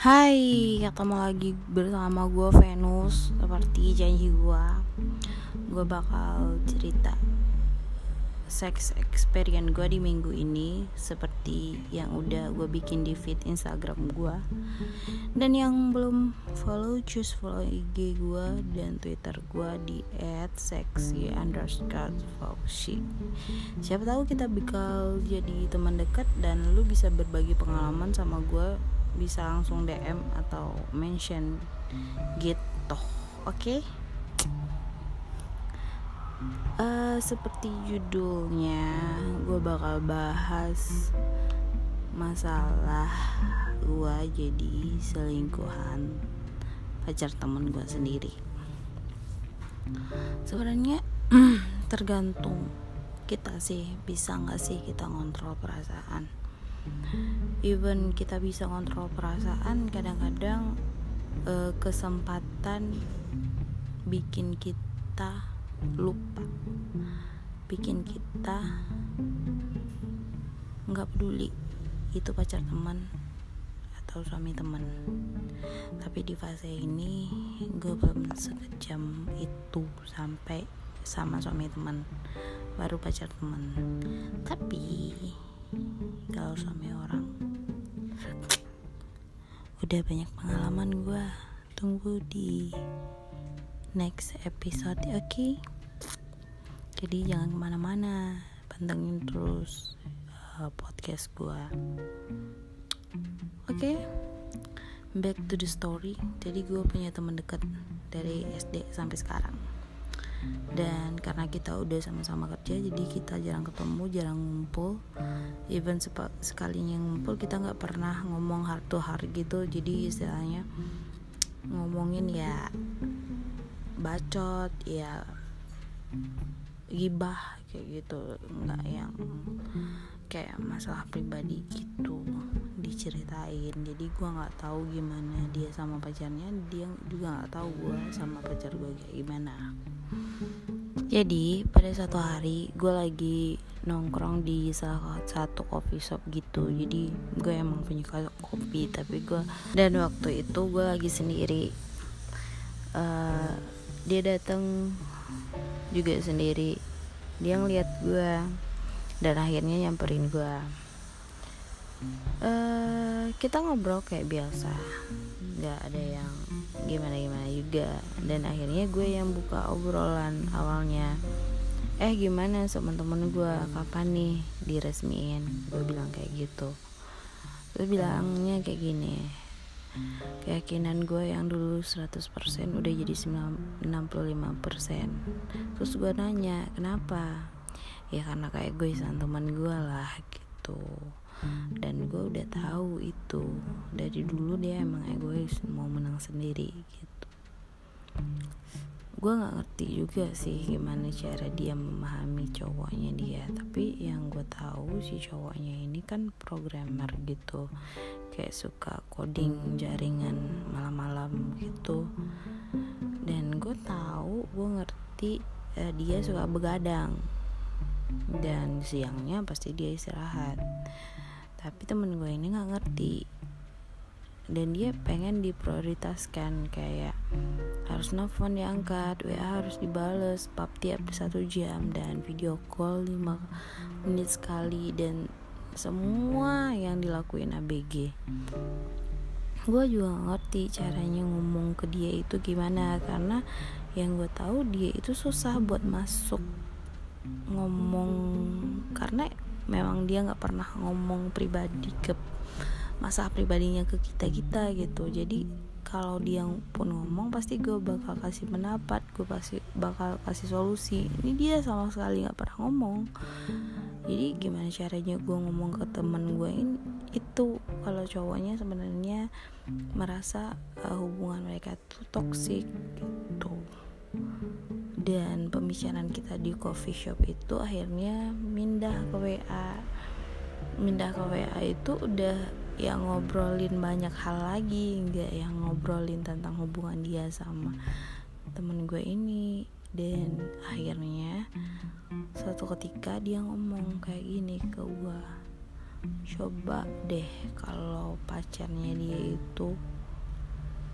Hai, ketemu lagi bersama gue Venus Seperti janji gue Gue bakal cerita Sex experience gue di minggu ini Seperti yang udah gue bikin di feed Instagram gue Dan yang belum follow Choose follow IG gue dan Twitter gue di At sexy underscore Siapa tahu kita bakal jadi teman dekat Dan lu bisa berbagi pengalaman sama gue bisa langsung DM atau mention gitu oke okay? uh, eh, seperti judulnya gue bakal bahas masalah gue jadi selingkuhan pacar temen gue sendiri sebenarnya tergantung kita sih bisa nggak sih kita ngontrol perasaan even kita bisa kontrol perasaan kadang-kadang uh, kesempatan bikin kita lupa. Bikin kita nggak peduli itu pacar teman atau suami teman. Tapi di fase ini gue belum sekejam itu sampai sama suami teman baru pacar teman. Tapi kalau suami orang. Udah banyak pengalaman gue tunggu di next episode oke? Okay? jadi jangan ke mana-mana. Pantengin terus uh, podcast gue oke? Okay? back to the story. Jadi gue punya teman dekat dari SD sampai sekarang dan karena kita udah sama-sama kerja jadi kita jarang ketemu jarang ngumpul. Even sekalinya ngumpul kita nggak pernah ngomong heart to heart gitu. Jadi istilahnya ngomongin ya bacot ya gibah kayak gitu. Nggak yang kayak masalah pribadi gitu diceritain. Jadi gue nggak tahu gimana dia sama pacarnya dia juga nggak tahu gue sama pacar gue kayak gimana. Jadi pada satu hari gue lagi nongkrong di salah satu coffee shop gitu. Jadi gue emang punya kopi tapi gue dan waktu itu gue lagi sendiri. Uh, dia datang juga sendiri. Dia ngeliat gue dan akhirnya nyamperin gue uh, kita ngobrol kayak biasa. Nggak ada yang gimana gimana juga. Dan akhirnya gue yang buka obrolan awalnya. Eh gimana teman-teman gue kapan nih diresmiin? Gue bilang kayak gitu. Gue bilangnya kayak gini. Keyakinan gue yang dulu 100% udah jadi 65% terus gue nanya kenapa ya karena kayak gue sama teman gue lah gitu. Dan gue udah tahu itu. Dari dulu dia emang egois mau menang sendiri gitu. Gue nggak ngerti juga sih gimana cara dia memahami cowoknya dia. Tapi yang gue tahu si cowoknya ini kan programmer gitu. Kayak suka coding jaringan malam-malam gitu. Dan gue tahu gue ngerti eh, dia suka begadang dan siangnya pasti dia istirahat. Tapi temen gue ini nggak ngerti. Dan dia pengen diprioritaskan kayak harus nelfon diangkat WA harus dibales pap tiap satu jam dan video call 5 menit sekali dan semua yang dilakuin ABG gue juga ngerti caranya ngomong ke dia itu gimana karena yang gue tahu dia itu susah buat masuk ngomong karena memang dia nggak pernah ngomong pribadi ke masa pribadinya ke kita kita gitu. Jadi kalau dia pun ngomong pasti gue bakal kasih pendapat gue pasti bakal kasih solusi. Ini dia sama sekali nggak pernah ngomong. Jadi gimana caranya gue ngomong ke temen gue ini itu kalau cowoknya sebenarnya merasa uh, hubungan mereka tuh toksik gitu dan pembicaraan kita di coffee shop itu akhirnya mindah ke WA mindah ke WA itu udah yang ngobrolin banyak hal lagi nggak yang ngobrolin tentang hubungan dia sama temen gue ini. Dan akhirnya suatu ketika dia ngomong kayak gini ke gue coba deh kalau pacarnya dia itu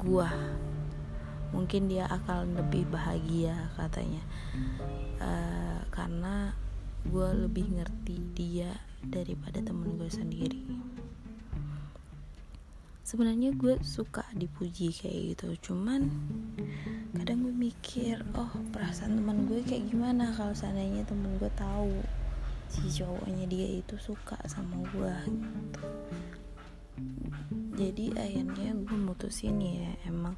gua mungkin dia akan lebih bahagia katanya. Uh, karena gue lebih ngerti dia daripada temen gue sendiri. Sebenarnya gue suka dipuji kayak gitu cuman kadang gue mikir oh perasaan teman gue kayak gimana kalau seandainya temen gue tahu si cowoknya dia itu suka sama gue gitu. Jadi akhirnya gue mutusin ya emang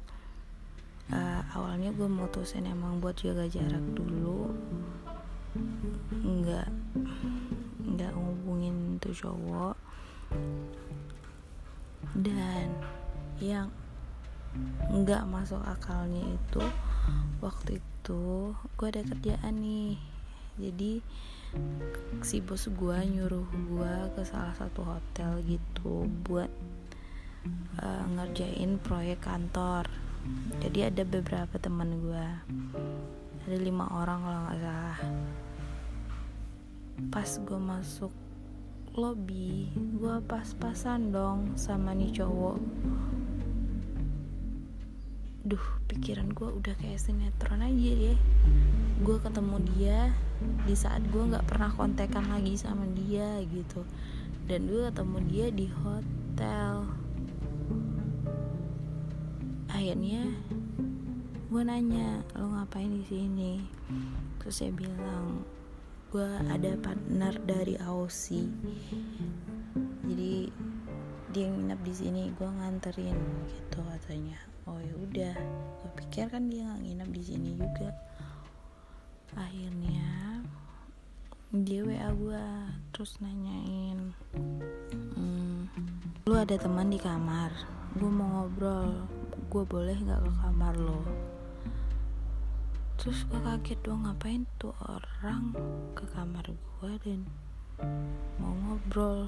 uh, awalnya gue mutusin emang buat jaga jarak dulu. Nggak nggak ngubungin tuh cowok. Dan yang nggak masuk akalnya itu waktu itu gue ada kerjaan nih. Jadi si bos gue nyuruh gue ke salah satu hotel gitu buat uh, ngerjain proyek kantor jadi ada beberapa teman gue ada lima orang kalau nggak salah. Pas gue masuk lobby gue pas-pasan dong sama nih cowok. Duh pikiran gue udah kayak sinetron aja ya gue ketemu dia di saat gue nggak pernah kontekan lagi sama dia gitu. Dan gue ketemu dia di hotel akhirnya gue nanya lo ngapain di sini? Terus saya bilang gue ada partner dari Aussie jadi dia nginep di sini gue nganterin gitu katanya. Oh ya udah. Gue pikir kan dia nggak nginep di sini juga. Akhirnya dia wa gue terus nanyain hmm, lu ada teman di kamar? Gue mau ngobrol gue boleh nggak ke kamar lo? Terus gue kaget dong ngapain tuh orang ke kamar gue dan mau ngobrol?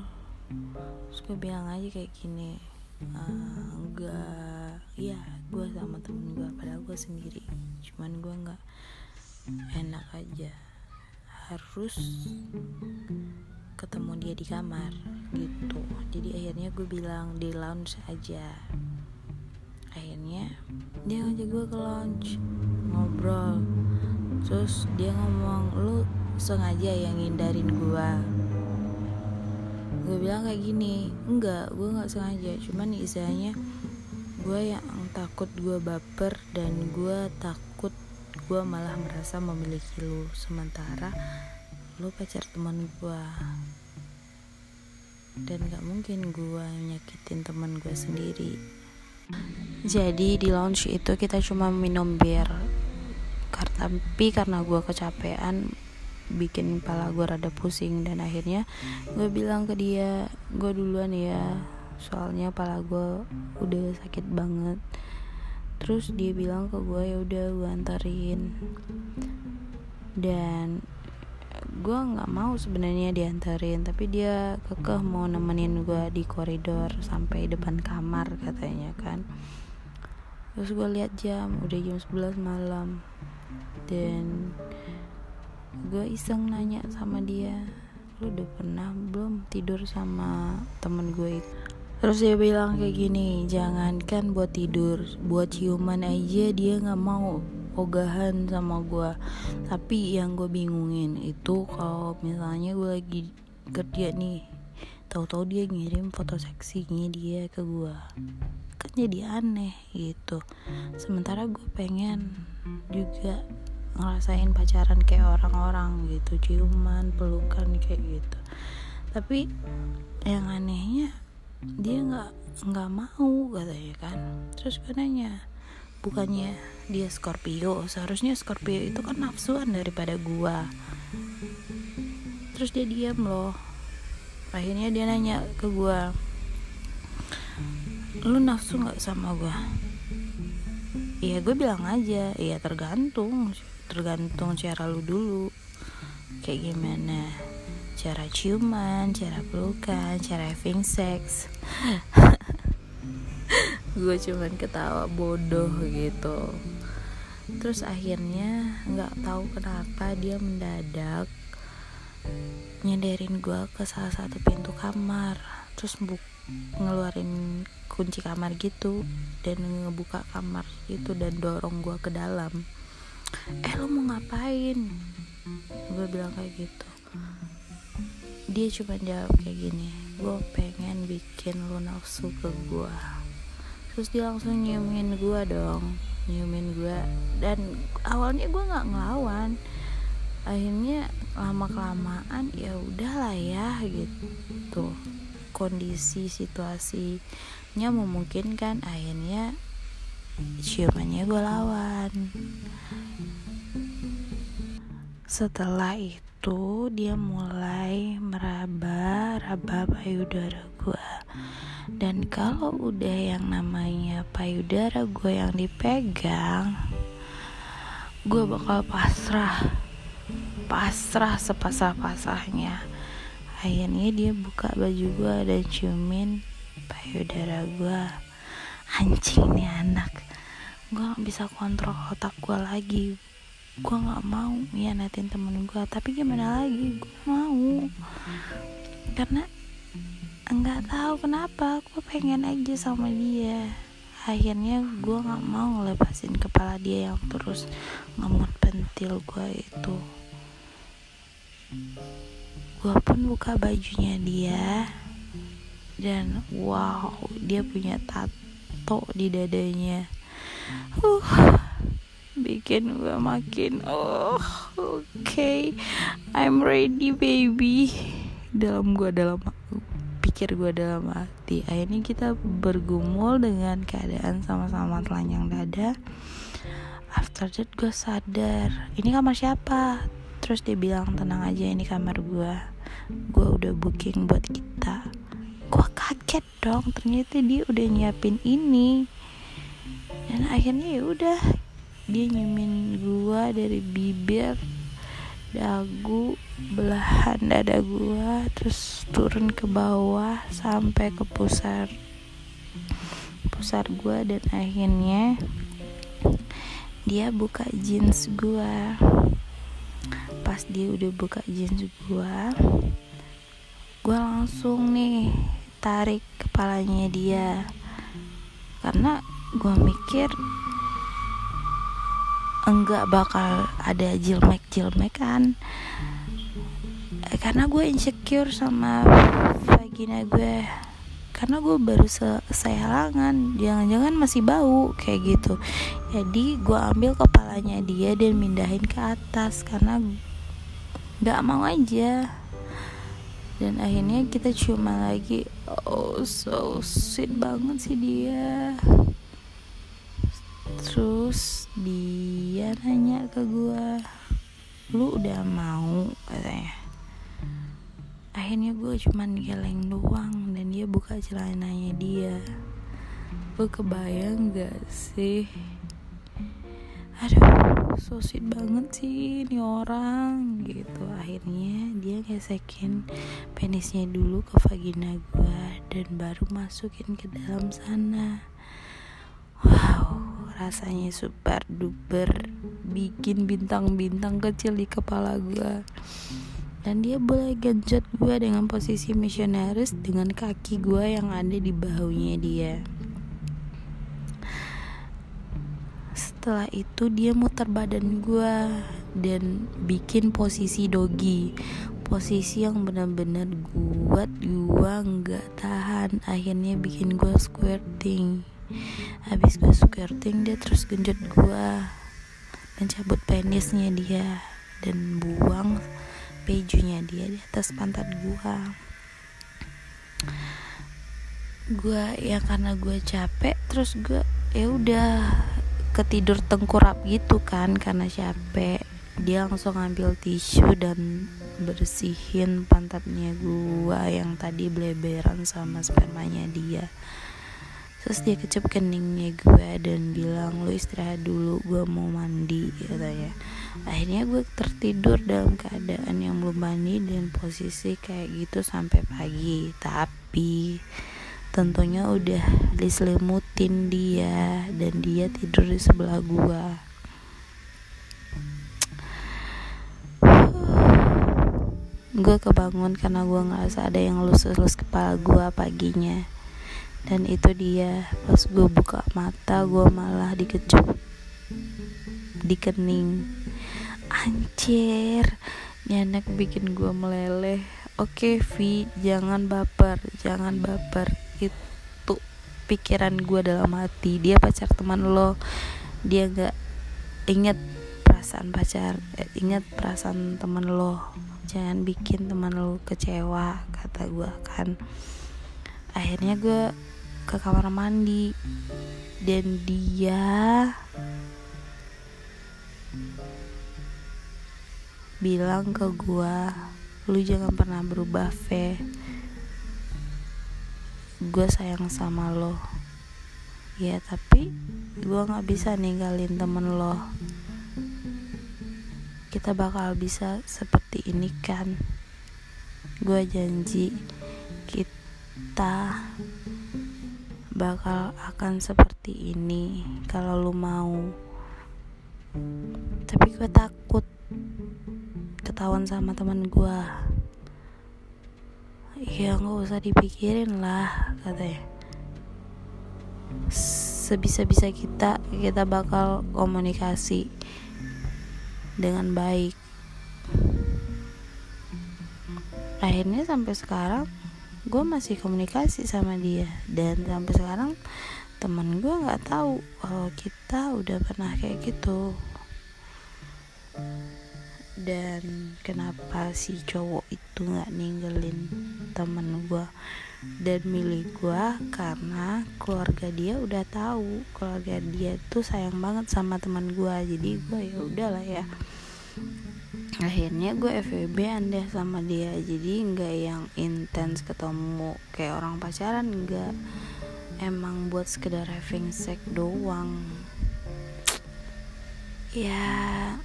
Terus gue bilang aja kayak gini enggak ya gue sama temen gue padahal gue sendiri cuman gue nggak enak aja. Harus ketemu dia di kamar gitu. Jadi akhirnya gue bilang di lounge aja akhirnya dia ngajak gue ke lounge ngobrol. Terus dia ngomong lu sengaja yang ngindarin gua? Gue bilang kayak gini enggak gue nggak sengaja. Cuman istilahnya gue yang takut gue baper dan gue takut gue malah merasa memiliki lu. Sementara lu pacar teman gue dan gak mungkin gue nyakitin teman gue sendiri jadi di lounge itu kita cuma minum bir. Tapi karena gue kecapean bikin kepala gue rada pusing. Dan akhirnya gue bilang ke dia gue duluan ya soalnya kepala gue udah sakit banget. Terus dia bilang ke gue ya udah gue antarin dan gue nggak mau sebenarnya diantarin tapi dia kekeh mau nemenin gue di koridor sampai depan kamar katanya kan. Terus gue lihat jam udah jam 11 malam. Dan gue iseng nanya sama dia lu udah pernah belum tidur sama temen gue itu? Terus dia bilang kayak gini jangankan buat tidur buat ciuman aja dia nggak mau ogahan sama gue tapi yang gue bingungin itu kalau misalnya gue lagi kerja nih tahu-tahu dia ngirim foto seksinya dia ke gue kan jadi aneh gitu. Sementara gue pengen juga ngerasain pacaran kayak orang-orang gitu ciuman pelukan kayak gitu. Tapi yang anehnya dia nggak nggak mau katanya kan. Terus gue nanya bukannya dia Scorpio seharusnya Scorpio itu kan nafsuan daripada gua. Terus dia diam loh. Akhirnya dia nanya ke gua lu nafsu nggak sama gua? Iya gue bilang aja. Iya tergantung. Tergantung cara lu dulu. Kayak gimana? Cara ciuman cara pelukan cara having sex gue cuman ketawa bodoh gitu. Terus akhirnya nggak tahu kenapa dia mendadak nyenderin gue ke salah satu pintu kamar. Terus buk ngeluarin kunci kamar gitu dan ngebuka kamar itu dan dorong gue ke dalam. Eh lo mau ngapain? Gue bilang kayak gitu. Dia cuma jawab kayak gini gue pengen bikin lo nafsu ke gue terus dia langsung nyiumin gue dong nyiumin gue dan awalnya gue nggak ngelawan. Akhirnya lama kelamaan ya udahlah ya gitu. Kondisi situasinya memungkinkan akhirnya ciumannya gue lawan setelah itu dia mulai meraba-raba payudara gue dan kalau udah yang namanya payudara gue yang dipegang gue bakal pasrah. Pasrah sepasah-pasahnya. Akhirnya dia buka baju gue dan ciumin payudara gue anjing nih anak. Gue gak bisa kontrol otak gue lagi gue gak mau natin temen gue tapi gimana lagi? Gue mau. Karena nggak tahu kenapa gue pengen aja sama dia. Akhirnya gue nggak mau lepasin kepala dia yang terus ngemut pentil gue itu. Gue pun buka bajunya dia. Dan wow dia punya tato di dadanya. Uh bikin gue makin oh oke okay. I'm ready baby. Dalam gue dalam pikir gue dalam hati. Akhirnya kita bergumul dengan keadaan sama-sama telanjang dada. After that gue sadar ini kamar siapa? Terus dia bilang tenang aja ini kamar gue gue udah booking buat kita. Gue kaget dong ternyata dia udah nyiapin ini. Dan akhirnya ya udah dia nyimin gue dari bibir dagu belahan dada gue terus turun ke bawah sampai ke pusar pusar gue dan akhirnya dia buka jeans gue pas dia udah buka jeans gua gua langsung nih tarik kepalanya dia. Karena gua mikir enggak bakal ada jilmek kan. Eh, karena gue insecure sama vagina gue. Karena gue baru selesai halangan jangan-jangan masih bau kayak gitu. Jadi gue ambil kepalanya dia dan mindahin ke atas karena nggak mau aja. Dan akhirnya kita cuma lagi oh so sweet banget sih dia. Terus dia nanya ke gue lu udah mau? katanya. Akhirnya gue cuman geleng doang dan dia buka celananya dia. Gue kebayang gak sih? Aduh so sweet banget sih ini orang gitu. Akhirnya dia gesekin penisnya dulu ke vagina gue dan baru masukin ke dalam sana rasanya super duper bikin bintang-bintang kecil di kepala gue dan dia boleh genjot gue dengan posisi misionaris dengan kaki gue yang ada di bahunya dia. Setelah itu dia muter badan gue dan bikin posisi dogi. Posisi yang benar-benar kuat gue nggak tahan. Akhirnya bikin gue squirting habis gue squirting dia terus genjot gue dan cabut penisnya dia dan buang pejunya dia di atas pantat gua. Gua ya karena gue capek terus gue ya udah ketidur tengkurap gitu kan karena capek. Dia langsung ambil tisu dan bersihin pantatnya gua yang tadi bleberan sama spermanya dia terus dia kecup keningnya gue dan bilang lu istirahat dulu gue mau mandi katanya akhirnya gue tertidur dalam keadaan yang belum mandi dan posisi kayak gitu sampai pagi. Tapi tentunya udah diselimutin dia dan dia tidur di sebelah gue gue kebangun karena gue ngerasa ada yang lus-lus kepala gue paginya dan itu dia. Pas gue buka mata gue malah dikecup di kening anjir. Nyanek bikin gue meleleh. Oke Vi jangan baper. Jangan baper. Itu pikiran gue dalam hati. Dia pacar teman lo. Dia gak inget perasaan pacar eh, inget perasaan teman lo. Jangan bikin teman lu kecewa kata gue kan akhirnya gue ke kamar mandi. Dan dia bilang ke gue lu jangan pernah berubah ve gue sayang sama lo. Ya tapi gue nggak bisa ninggalin temen lo. Kita bakal bisa seperti ini kan? Gue janji kita bakal akan seperti ini kalau lu mau. Tapi gue takut ketahuan sama teman gue ya nggak usah dipikirin lah katanya sebisa-bisa kita kita bakal komunikasi dengan baik. Akhirnya sampai sekarang gue masih komunikasi sama dia. Dan sampai sekarang teman gue nggak tahu kalau kita udah pernah kayak gitu. Dan kenapa si cowok itu nggak ninggalin temen gue dan milih gue karena keluarga dia udah tahu. Keluarga dia tuh sayang banget sama teman gue jadi gue ya udahlah ya akhirnya gue FWB deh sama dia. Jadi nggak yang intens ketemu kayak orang pacaran nggak. Emang buat sekedar having sex doang. Ya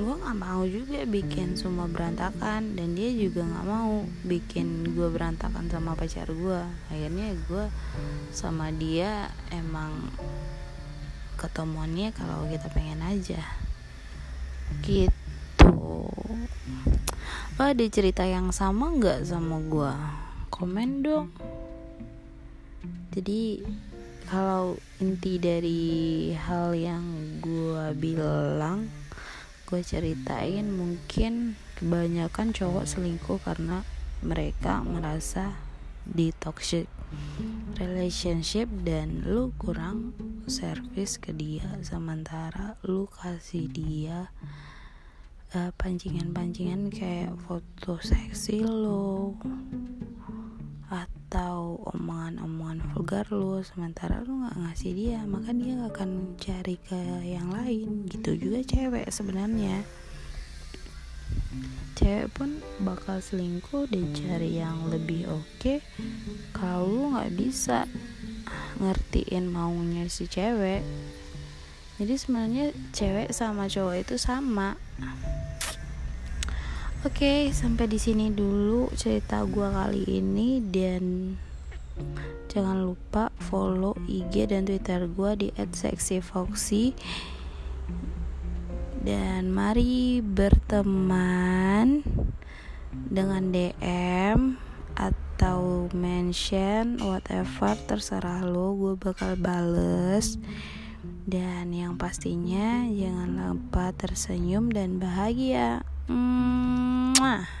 gue nggak mau juga bikin semua berantakan. Dan dia juga nggak mau bikin gue berantakan sama pacar gue akhirnya gue sama dia emang ketemuannya kalau kita pengen aja. Gitu lo ada cerita yang sama nggak sama gue komen dong. Jadi kalau inti dari hal yang gue bilang gue ceritain mungkin kebanyakan cowok selingkuh karena mereka merasa di toxic relationship dan lu kurang service ke dia. Sementara lu kasih dia uh, pancingan-pancingan kayak foto seksi lo atau omongan-omongan vulgar lu sementara lu nggak ngasih dia maka dia akan cari ke yang lain. Gitu juga cewek sebenarnya. Cewek pun bakal selingkuh dan cari yang lebih oke okay, kalau nggak bisa ngertiin maunya si cewek. Jadi sebenarnya cewek sama cowok itu sama Oke, okay, sampai di sini dulu cerita gue kali ini dan jangan lupa follow IG dan Twitter gue di @sexyfoxy dan mari berteman dengan DM atau mention whatever terserah lo gue bakal bales dan yang pastinya jangan lupa tersenyum dan bahagia. Mwah.